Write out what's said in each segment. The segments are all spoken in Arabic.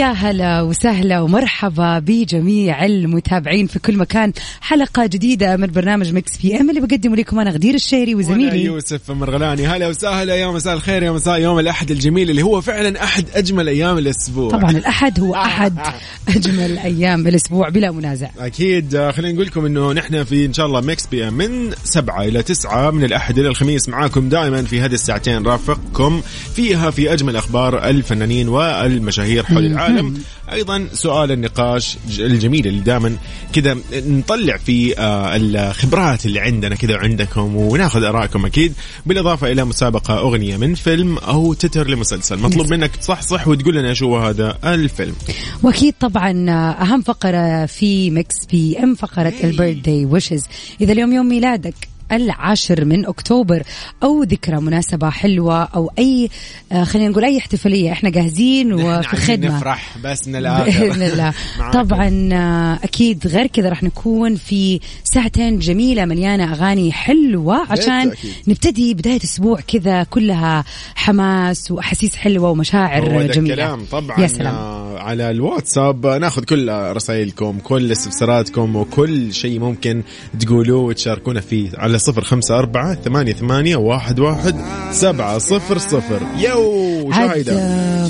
يا هلا وسهلا ومرحبا بجميع المتابعين في كل مكان. حلقة جديدة من برنامج Mix PM اللي بقدمه لكم أنا غدير الشهري وزميلي. يوسف مرغلاني هلا وسهلا يا مساء الخير يا مساء يوم الأحد الجميل اللي هو فعلا أحد أجمل أيام الأسبوع. طبعا الأحد هو أحد أجمل أيام الأسبوع بلا منازع. أكيد. آه، خلينا نقول لكم إنه نحن في إن شاء الله Mix PM من سبعة إلى تسعة من الأحد إلى الخميس معاكم دائما في هذه الساعتين. رافقكم فيها في أجمل أخبار الفنانين والمشاهير حول العالم. أيضا سؤال النقاش الجميل اللي دائما كذا نطلع في آه، الخبرات اللي عندنا كذا وعندكم وناخذ آرائكم أكيد. بالإضافة إلى مسابقة أغنية من فيلم أو تتر لمسلسل. مطلوب منك تصحصح وتقول لنا شو هذا الفيلم. وأكيد طبعا أهم فقرة في Mix PM فقرة ال birthday wishes إذا اليوم يوم ميلادك العاشر من أكتوبر. أو ذكرى مناسبة حلوة أو أي آه، خلينا نقول أي احتفالية. إحنا جاهزين وفي خدمة. نفرح بس من بإذن الله. طبعا آه، أكيد غير كذا راح نكون في ساعتين جميلة مليانة أغاني حلوة عشان. نبتدي بداية أسبوع كذا كلها حماس وأحاسيس حلوة هو ومشاعر ده جميلة. الكلام. طبعا يا سلام. آه، على الواتساب ناخذ كل رسائلكم كل استفساراتكم وكل شيء ممكن تقولوه وتشاركونا فيه على صفر خمسة أربعة ثمانية ثمانية واحد واحد سبعة صفر صفر. يو شاهدة.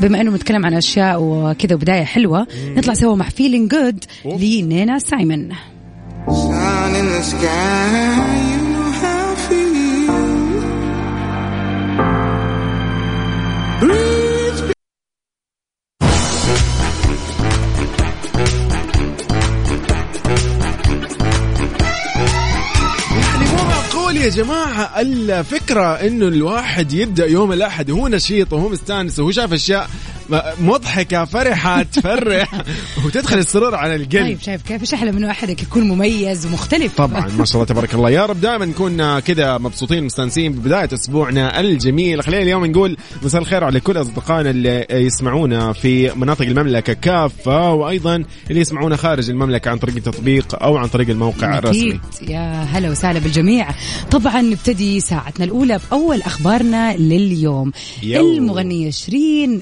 بما انه بنتكلم عن أشياء وكذا وبداية حلوة نطلع سوا مع Feeling Good لنينا سايمون. Sun يا جماعة الفكرة إنه الواحد يبدأ يوم الأحد وهو نشيط وهو مستانس وهو شاف أشياء مضحكة فرحة تفرح وتدخل السرور على القلب. طيب شايف كيف؟ إيش أحلى منه احدك يكون مميز ومختلف؟ طبعا ما شاء الله تبارك الله. يا رب دائما نكون كذا مبسوطين مستانسين ببداية أسبوعنا الجميل. خلينا اليوم نقول مساء الخير على كل أصدقائنا اللي يسمعونا في مناطق المملكة كافة وأيضا اللي يسمعونا خارج المملكة عن طريق التطبيق أو عن طريق الموقع الرسمي. يا هلا وسهلا بالجميع. طبعا نبتدي ساعتنا الأولى بأول أخبارنا لليوم. يو. المغنية شيرين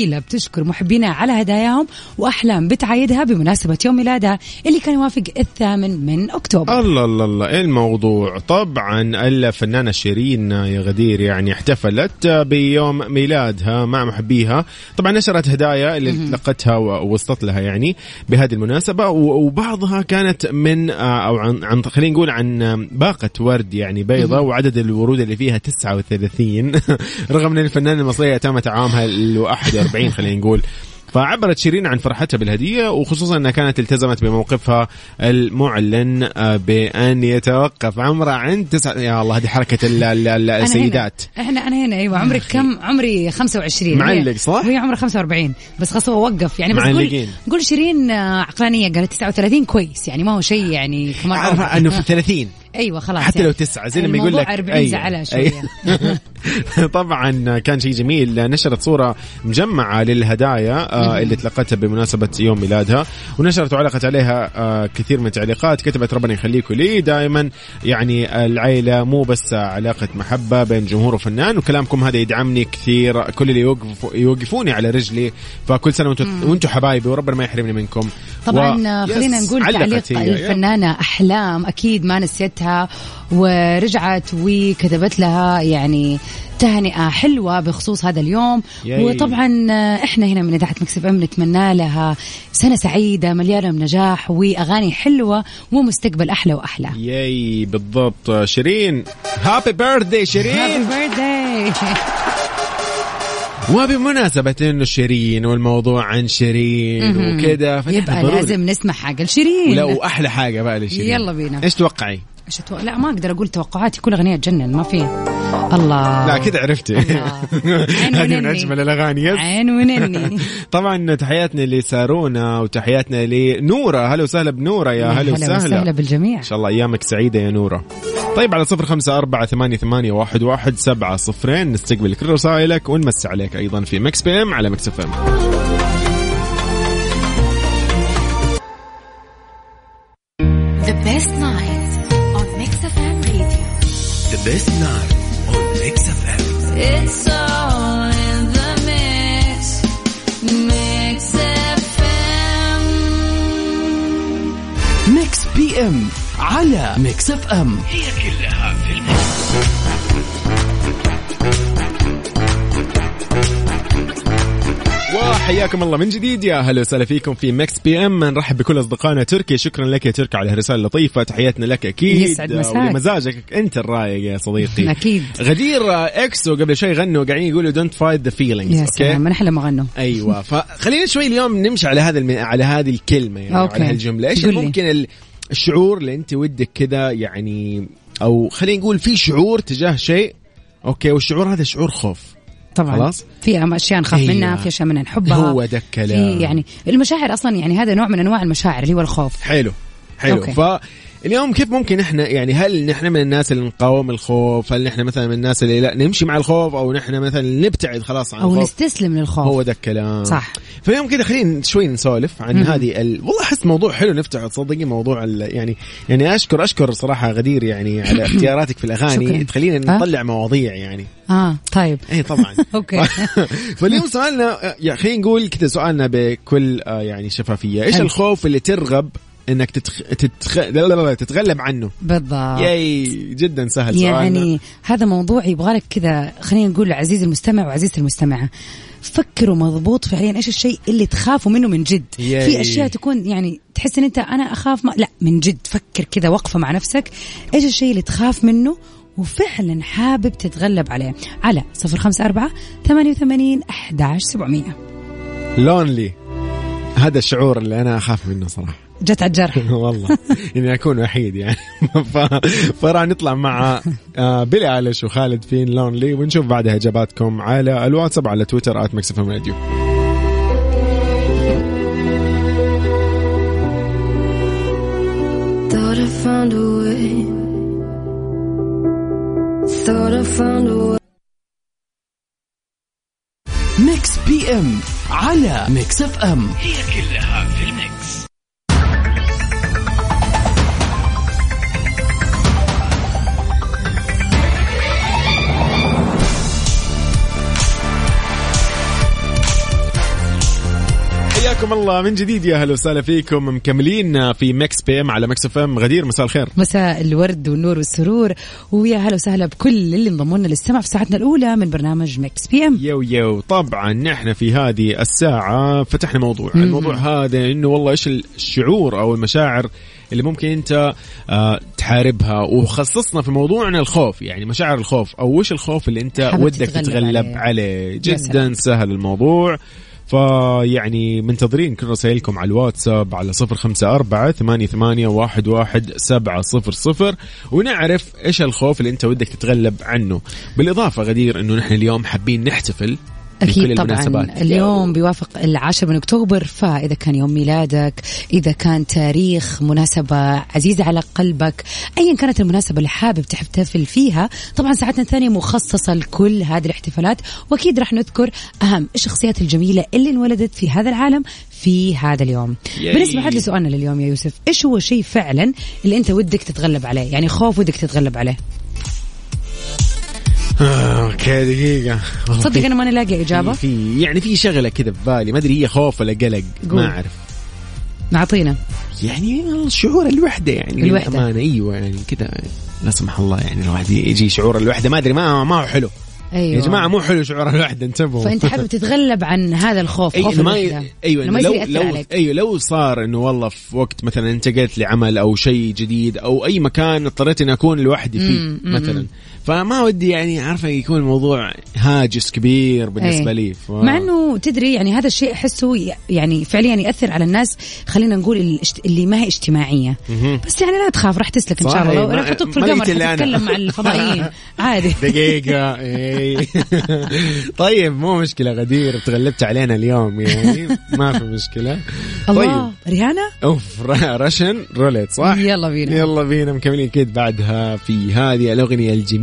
الجميلة بتشكر محبينها على هداياهم وأحلام بتعايدها بمناسبة يوم ميلادها اللي كان يوافق الثامن من أكتوبر. الله الله الله. إيه الموضوع؟ طبعا الفنانة شيرين يا غدير يعني احتفلت بيوم ميلادها مع محبيها. طبعا نشرت هدايا اللي تلقتها ووصلت لها يعني بهذه المناسبة. وبعضها كانت من آه، أو عن, عن خلينا نقول عن باقة ورد يعني بيضة وعدد الورود اللي فيها 39 رغم أن الفنانة المصرية تم عامها ال 41 خلينا نقول فعبرت شيرين عن فرحتها بالهدية وخصوصا أنها كانت التزمت بموقفها المعلن آه، بأن يتوقف عمره عند تسعة يا الله هذه حركة ال- ال- ال- أنا السيدات هنا. إحنا أنا هنا أيوه عمرك كم عمري 25 معلق، صح؟ وهي عمرها 45 بس خلاص هو وقف يعني بس معلقين. قول شيرين آه، عقلانية قالت 39 كويس يعني ما هو شيء يعني كمان. أنه في 30 أيوه خلاص حتى يعني. لو تسعة زي لما يقول الموضوع لك 40 أيوة. زعلها شوية أيوة. طبعا كان شيء جميل. نشرت صورة مجمعة للهدايا آه، اللي تلقتها بمناسبة يوم ميلادها. ونشرت وعلقت عليها آه، كثير من التعليقات. كتبت ربنا يخليكم لي دائما يعني العيلة مو بس علاقة محبة بين جمهور وفنان وكلامكم هذا يدعمني كثير. كل اللي يوقفوا يوقفوني على رجلي. فكل سنة وأنتم وأنتم حبايبي وربنا ما يحرمني منكم. طبعا و- خلينا نقول تعليق هي. الفنانة أحلام أكيد ما نسيتها. ورجعت وكتبت لها يعني تهنئة حلوة بخصوص هذا اليوم. yay. وطبعا إحنا هنا من إذاعة Mix FM نتمنى لها سنة سعيدة مليانة بنجاح وأغاني حلوة ومستقبل أحلى وأحلى. yay بالضبط. شيرين happy birthday شيرين. بيرثداي وبمناسبة إنه شيرين والموضوع عن شيرين وكذا يبقى ضروري- لازم نسمع حاجة لشيرين. لا واحلى حاجة بقى لشيرين. يلا بينا. إيش توقعي؟ إيش أتو... لا ما أقدر أقول توقعاتي كل أغنية تجنن ما في. الله. لا كذا عرفتي. هذه من. أجمل الأغاني عين ونني. طبعا تحياتنا لسارونا وتحياتنا لنورة. هلا وسهلا بنورة يا هلا وسهلا وسهلا. بالجميع. إن شاء الله أيامك سعيدة يا نورة. طيب على صفر خمسة أربعة ثمانية, ثمانية واحد, واحد سبعة صفرين نستقبل كل رسائلك ونمسي عليك أيضا في Mix PM على Mix FM The best night on Mix FM Radio. The best night on Mix FM. It's all in the mix. Mix FM. Mix PM على Mix FM. هي كلها في ال mix. وحياكم الله من جديد يا هلا وسهلا فيكم في Mix PM. نرحب بكل أصدقائنا تركي. شكرا لك يا تركي على هالرساله اللطيفة. تحياتنا لك أكيد. يسعد مساك. ولمزاجك أنت الرايق يا صديقي. أكيد. غدير EXO قبل شوي غنوا قاعدين يقولوا Don't Fight the Feelings يا سلام من أحلى ما غنوا. أيوه. فخلينا شوي اليوم نمشي على هذا الم... على هذه الكلمة يعني okay. على هالجملة. إيش. ممكن ال- الشعور اللي انت ودك كذا يعني أو خلينا نقول في شعور تجاه شيء okay والشعور هذا شعور خوف طبعا خلاص. في أشياء نخاف أيوة. منها في أشياء منها نحبها هو ده الكلام. يعني المشاعر أصلا يعني هذا نوع من أنواع المشاعر اللي هو الخوف حلو حلو okay. فاليوم كيف ممكن إحنا يعني هل نحن من الناس اللي نقاوم الخوف هل نحن مثلا من الناس اللي لا نمشي مع الخوف أو نحن مثلا نبتعد خلاص عن أو الخوف نستسلم للخوف هو ده الكلام صح. فاليوم كذا خلينا شوي نسولف عن هذه ال... والله أحس موضوع حلو نفتح تصدقي موضوع ال... يعني يعني اشكر أشكر صراحة غدير يعني على اختياراتك في الأغاني. تخلينا ها؟ نطلع مواضيع يعني آه طيب اي طبعا أوكي. فاليوم سؤالنا خلينا نقول كذا سؤالنا بكل آه، يعني شفافية إيش. الخوف اللي ترغب إنك تتخ... تتخ... لا لا لا تتغلب عنه. بالضبط. ياي جدا سهل سؤالنا. يعني هذا موضوع يبغى لك كذا خلينا نقول عزيزي المستمع وعزيزتي المستمعة. فكروا مضبوط فعليا إيش الشيء اللي تخافوا منه من جد. ياي. في أشياء تكون يعني تحس إن أنت أنا أخاف ما لا من جد. فكر كذا وقفة مع نفسك. إيش الشيء اللي تخاف منه وفعلا حابب تتغلب عليه؟ على صفر خمسة أربعة ثمانية وثمانين أحداش سبعمية. لونلي هذا الشعور اللي أنا أخاف منه صراحة. جت على الجرح. والله. اني أكون وحيد يعني. فراح نطلع مع آه، Billie Eilish و Khalid في Lovely ونشوف بعدها إجاباتكم على الواتساب على تويتر at Mix FM Radio. Mix PM على Mix FM. هي كلها في ال mix. حياكم الله. من جديد يا هلا وسهلا فيكم. مكملين في Mix PM على Mix FM. غدير مساء الخير. مساء الورد والنور والسرور. ويا هلا وسهلا بكل اللي انضموا لنا للسمع في ساعتنا الأولى من برنامج Mix PM. yo yo. طبعا نحن في هذه الساعة فتحنا موضوع. مم. الموضوع هذا إنه والله إيش الشعور أو المشاعر اللي ممكن أنت آه تحاربها. وخصصنا في موضوعنا الخوف. يعني مشاعر الخوف أو وش الخوف اللي أنت ودك تتغلب عليه. عليه, جدا. سهل الموضوع. فيعني منتظرين كل رسائلكم على الواتساب على صفر خمسة أربعة ثمانية, ثمانية واحد, واحد سبعة صفر صفر ونعرف إيش الخوف اللي أنت ودك تتغلب عنه. بالإضافة غدير أنه نحن اليوم حابين نحتفل أكيد طبعا. اليوم بيوافق العاشر من أكتوبر فإذا كان يوم ميلادك إذا كان تاريخ مناسبة عزيزة على قلبك أيا كانت المناسبة اللي حابب تحتفل فيها طبعا ساعتنا الثانية مخصصة لكل هذه الاحتفالات وأكيد راح نذكر أهم الشخصيات الجميلة اللي انولدت في هذا العالم في هذا اليوم. ياي. بالنسبة عاد لسؤالنا لليوم يا يوسف. إيش هو شيء فعلا اللي أنت ودك تتغلب عليه؟ يعني خوف ودك تتغلب عليه؟ أوكي دقيقة. والله صدق في- أنا ماني لاقي إجابة. في يعني في شغلة كده في بالي ما أدري هي خوف ولا قلق. ما أعرف. أعطينا يعني الشعور الوحدة يعني الوحدة. للأمانة أيوه يعني كده لا سمح الله يعني الواحد يجي شعور الوحدة. ما أدري ما ما هو حلو. أيوة. يا جماعة مو حلو شعور الوحدة انتبهوا. فأنت حابب تتغلب عن هذا الخوف أي خوف ما ي... أيوه ما لو لو عليك. أيوه لو صار إنه والله في وقت مثلا انتقلت لعمل أو شيء جديد أو أي مكان اضطريت إني أكون لوحدي فيه مم، مم، مثلا. فما ودي يعني عارفه يكون الموضوع هاجس كبير بالنسبة إيه. لي. ف... مع إنه تدري يعني هذا الشيء أحسه يعني فعليا يأثر على الناس. خلينا نقول اللي ما هي اجتماعية. بس يعني لا تخاف راح تسلك إن شاء. الله. راح تحطك في القمر. تتكلم مع الفضائيين. عادي. دقيقة. إيه. طيب مو مشكلة غدير تغلبت علينا اليوم. يعني ما في مشكلة. الله. طيب. ريهانا؟ أوف Russian Roulette صح؟ يلا بينا. يلا بينا مكملين أكيد بعدها في هذه الأغنية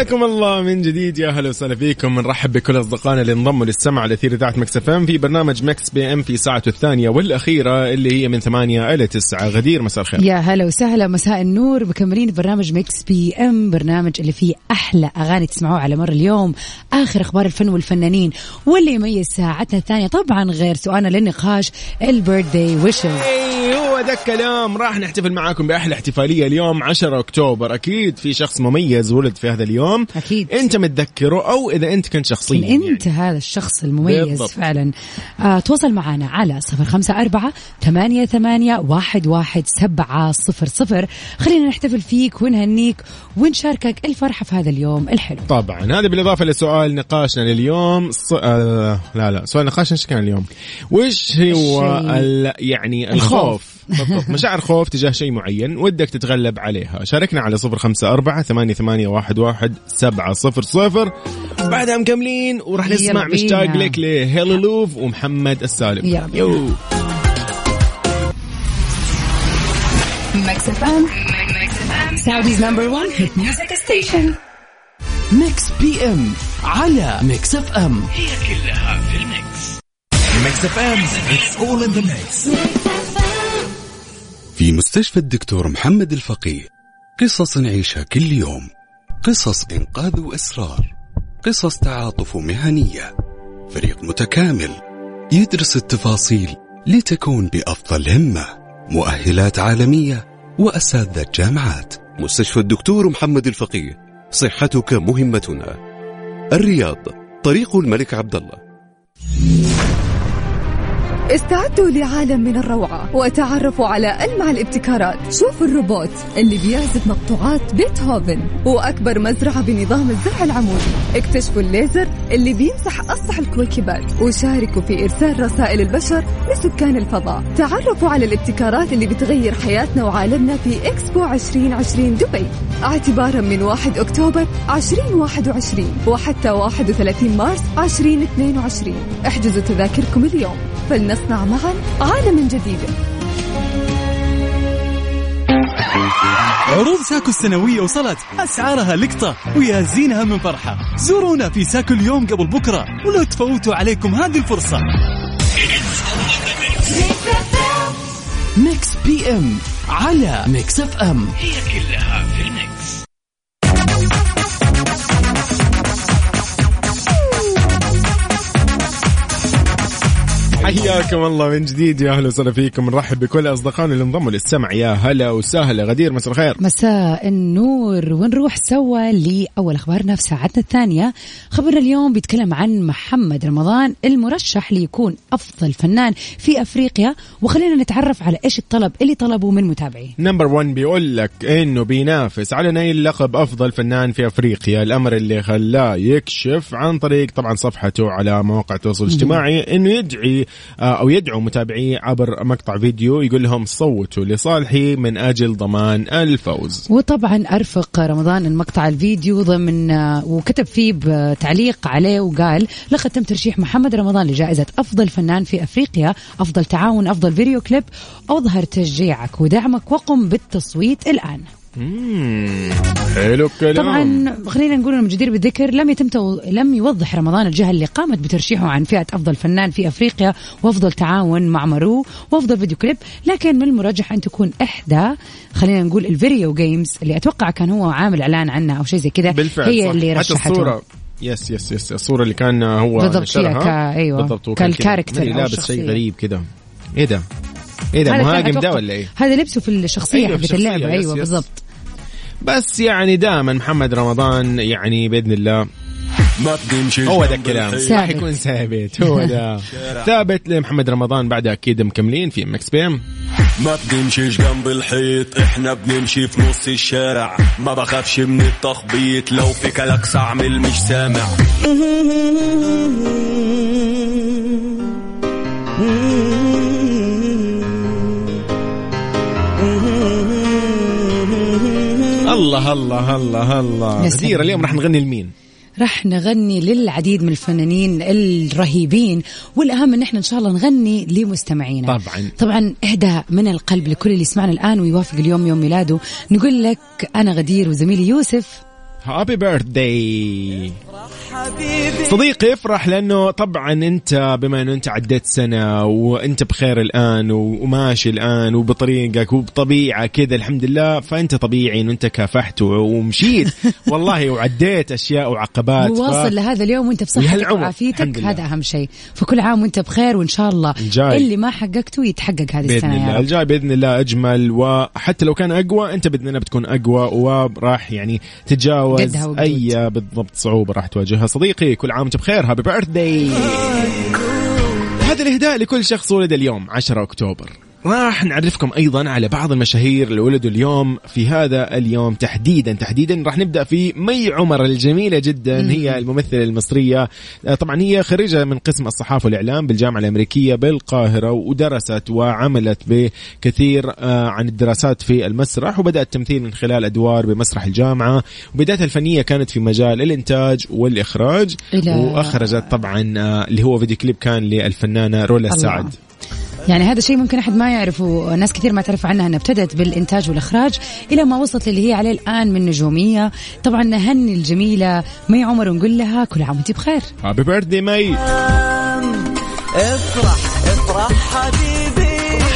حياكم الله من جديد يا أهلا وسهلا فيكم. نرحب بكل أصدقائنا اللي انضموا للسمع على اثير إذاعة Mix FM في برنامج Mix PM في ساعته الثانية والأخيرة اللي هي من ثمانية إلى تسعة. غدير مساء الخير. يا هلا وسهلا مساء النور. مكملين برنامج Mix PM برنامج اللي فيه أحلى أغاني تسمعوها على مر اليوم آخر أخبار الفن والفنانين واللي يميز ساعتنا الثانية طبعا غير سؤالنا للنقاش ال birthday wishes. اي هو ذا الكلام راح نحتفل معاكم بأحلى احتفالية اليوم 10 أكتوبر أكيد في شخص مميز ولد في هذا اليوم أكيد. أنت متذكره أو إذا أنت كنت شخصيا إن أنت يعني. هذا الشخص المميز بالضبط. فعلا آه تواصل معنا على صفر خمسة أربعة ثمانية, ثمانية واحد, واحد سبعة صفر صفر خلينا نحتفل فيك ونهنيك ونشاركك الفرحة في هذا اليوم الحلو طبعا هذا بالإضافة لسؤال نقاشنا لليوم ص... آه لا لا سؤال نقاشنا إيش كان اليوم؟ وش هو ال... يعني الخوف. بالضبط. مشاعر خوف تجاه شيء معين ودك تتغلب عليها. شاركنا على صفر خمسة أربعة ثمانية, ثمانية واحد, واحد سبعة صفر صفر. بعدها مكملين وراح نسمع. مشتاق لك لهيلولوف ومحمد السالم. يلا. yo. Mix FM Saudi's number 1 hit music station Mix PM على Mix FM Mix F M it's all in the mix في مستشفى الدكتور محمد الفقيه. قصص نعيشها كل يوم. قصص إنقاذ وإسرار. قصص تعاطف مهنية. فريق متكامل. يدرس التفاصيل لتكون بأفضل همة. مؤهلات عالمية وأساتذة جامعات. مستشفى الدكتور محمد الفقيه. صحتك مهمتنا. الرياض. طريق الملك عبد الله استعدوا لعالم من الروعة وتعرفوا على ألمع الابتكارات. شوفوا الروبوت اللي بيعزف مقطوعات بيتهوفن وأكبر مزرعة بنظام الزرع العمودي. اكتشفوا الليزر اللي بيمسح أسطح الكويكبات وشاركوا في إرسال رسائل البشر لسكان الفضاء. تعرفوا على الابتكارات اللي بتغير حياتنا وعالمنا في إكسبو 2020 دبي. اعتبارا من 1 أكتوبر 2021 وحتى 31 مارس 2022 احجزوا تذاكركم اليوم. فلنصنع معا عالما جديدا. عروض ساكو السنوية وصلت. أسعارها لقطة ويا زينها من فرحة. زورونا في ساكو اليوم قبل بكرة ولا تفوتوا عليكم هذه الفرصة. Mix PM على Mix FM. حياكم الله من جديد يا أهلا وسهلا فيكم. نرحب بكل أصدقائنا اللي انضموا للسمع. يا هلا وسهلا. غدير مساء الخير. مساء النور. ونروح سوا لأول أخبارنا في ساعتنا الثانية. خبرنا اليوم بيتكلم عن محمد رمضان المرشح ليكون أفضل فنان في أفريقيا. وخلينا نتعرف على إيش الطلب اللي طلبه من متابعيه. number 1 بيقول لك إنه بينافس على نيل لقب أفضل فنان في أفريقيا. الأمر اللي خلاه يكشف عن طريق طبعا صفحته على مواقع التواصل الاجتماعي إنه يدعي أو يدعو متابعيه عبر مقطع فيديو يقول لهم صوتوا لصالحي من أجل ضمان الفوز. وطبعا أرفق رمضان المقطع الفيديو ضمن وكتب فيه بتعليق عليه وقال لقد تم ترشيح محمد رمضان لجائزة أفضل فنان في أفريقيا أفضل تعاون أفضل فيديو كليب أظهر تشجيعك ودعمك وقم بالتصويت الآن. مم. حلو الكلام طبعا خلينا نقول إنه جدير بالذكر لم يتم تو... لم يوضح رمضان الجهة اللي قامت بترشيحه عن فئة أفضل فنان في أفريقيا وأفضل تعاون مع مارو وأفضل فيديو كليب لكن من المرجح أن تكون إحدى خلينا نقول ال video games اللي أتوقع كان هو عامل إعلان عنها أو شيء زي كذا هي صح. اللي حتى رشحته الصورة yes yes yes الصورة اللي كان هو بالضبط نشرها فيها كا- أيوة. بالضبط. كال character لابس. شيء غريب كذا إيه ده؟ إيه ده مهاجم ده ولا إيه؟ هذا لبسه في الشخصية أيوة، في حقت الشخصية، اللعبة. yes، أيوه. بالضبط. بس يعني دائما محمد رمضان يعني بإذن الله ما هو ذا جنب الكلام. راح يكون ثابت هو ده. ثابت لمحمد رمضان بعدها أكيد مكملين في Mix PM ما بنمشيش جنب الحيط إحنا بنمشي في نص الشارع. ما بخافش من التخبيط لو في كلاكس اعمل مش سامع. الله الله الله الله. غدير اليوم راح نغني لمين؟ راح نغني للعديد من الفنانين الرهيبين والأهم إن إحنا إن شاء الله نغني لمستمعينا. طبعا. طبعا اهداء من القلب لكل اللي يسمعنا الآن ويوافق اليوم يوم ميلاده. نقول لك أنا غدير وزميلي يوسف. هابي بيرثداي صديقي افرح لأنه طبعا أنت بما أنه أنت عديت سنة وأنت بخير الآن وماشي الآن وبطريقك وبطبيعة كذا الحمد لله فأنت طبيعي إنه أنت كافحت ومشيت. والله وعديت أشياء وعقبات ف- وواصل لهذا اليوم وأنت بصحتك وعافيتك. هذا أهم شيء. فكل عام وأنت بخير وإن شاء الله الجاي. اللي ما حققته يتحقق هذه بإذن السنة الله. الجاي بإذن الله أجمل وحتى لو كان أقوى أنت بإذن الله بتكون أقوى وراح يعني تتجاوز. أي بالضبط صعوبة راح تواجهها. صديقي كل عام وأنت بخير. happy birthday هذا الإهداء لكل شخص ولد اليوم 10 أكتوبر. راح نعرفكم أيضا على بعض المشاهير اللي ولدوا اليوم في هذا اليوم تحديدا تحديدا راح نبدأ في مي عمر الجميلة جدا هي الممثلة المصرية. آه، طبعا هي خريجة من قسم الصحافة والإعلام بالجامعة الأمريكية بالقاهرة ودرست وعملت بكثير آه، عن الدراسات في المسرح وبدأت التمثيل من خلال أدوار بمسرح الجامعة. وبدايتها الفنية كانت في مجال الإنتاج والإخراج وأخرجت طبعا آه، اللي هو فيديو كليب كان للفنانة رولا الله. يعني هذا شيء ممكن أحد ما يعرفه. ناس كثير ما تعرف عنها. أنها ابتدت بالإنتاج والإخراج إلى ما وصلت اللي هي عليه الآن من نجومية. طبعا نهني الجميلة مي عمر ونقول لها كل عام وأنت بخير. happy birthday مي افرح افرح حبيبي.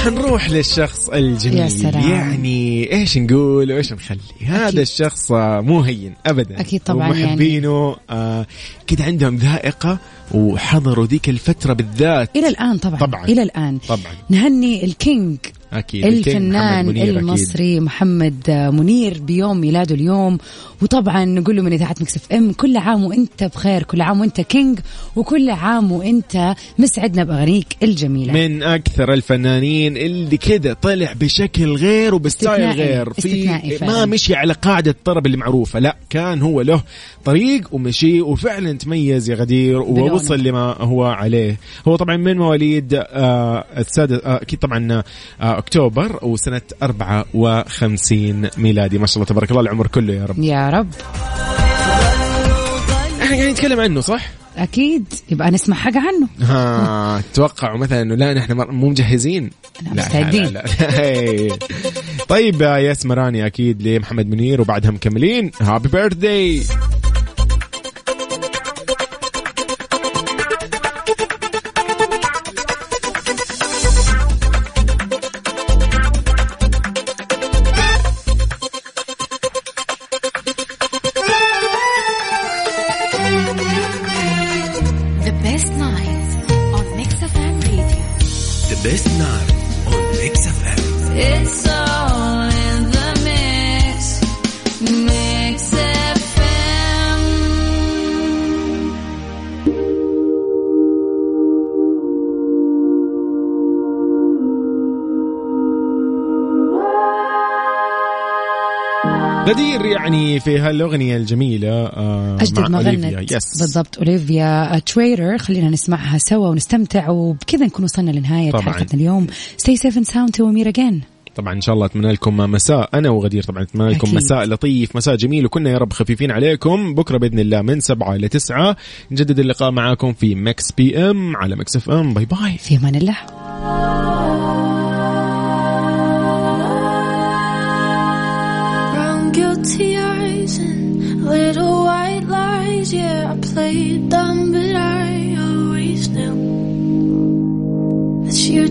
راح نروح للشخص الجميل. يا سلام. يعني إيش نقول وإيش نخلي؟ هذا أكيد. الشخص مو هين ابدا. أكيد طبعاً ومحبينه آه كده عندهم ذائقة وحضروا ذيك الفترة بالذات. إلى الآن طبعا, طبعاً. إلى الآن. طبعا. نهني ال king. ال king الفنان محمد منير أكيد. المصري محمد منير بيوم ميلاده اليوم وطبعا نقول له من إذاعة مكس إف إم كل عام وإنت بخير كل عام وإنت king وكل عام وإنت مسعدنا بأغانيك الجميلة من أكثر الفنانين اللي كذا طلع بشكل غير وب style. غير في ما. مشي على قاعدة الطرب اللي معروفة لا كان هو له طريق ومشي وفعلا تميز يا غدير. ووصل لما هو عليه هو طبعا من مواليد آه السادس آه أكيد طبعا آه أكتوبر وسنة 54 ميلادي. ما شاء الله تبارك الله العمر كله يا رب. يا رب. إحنا قاعدين نتكلم عنه صح؟ أكيد. يبقى نسمع حاجة عنه. ها توقعوا مثلا إنه لا نحن مو مجهزين. لا، مستعدين. لا لا لا. طيب يا ياس مراني أكيد لمحمد منير وبعدها مكملين هابي بيرثداي يعني في هالأغنية الجميلة آه أجدد مع ما أوليفيا. غنت. يس بالضبط. أوليفيا تريدر خلينا نسمعها سوا ونستمتع وبكذا نكون وصلنا لنهاية طبعاً. حلقتنا اليوم. stay safe and sound till we meet again طبعا إن شاء الله أتمنى لكم مساء. أنا وغدير طبعا أتمنى لكم أكيد. مساء لطيف مساء جميل وكنا يا رب خفيفين عليكم. بكرة بإذن الله من سبعة إلى تسعة. نجدد اللقاء معاكم في مكس بي ام على مكس اف ام bye bye في أمان الله. Tears and little white lies. Yeah, I played dumb, but I always knew that you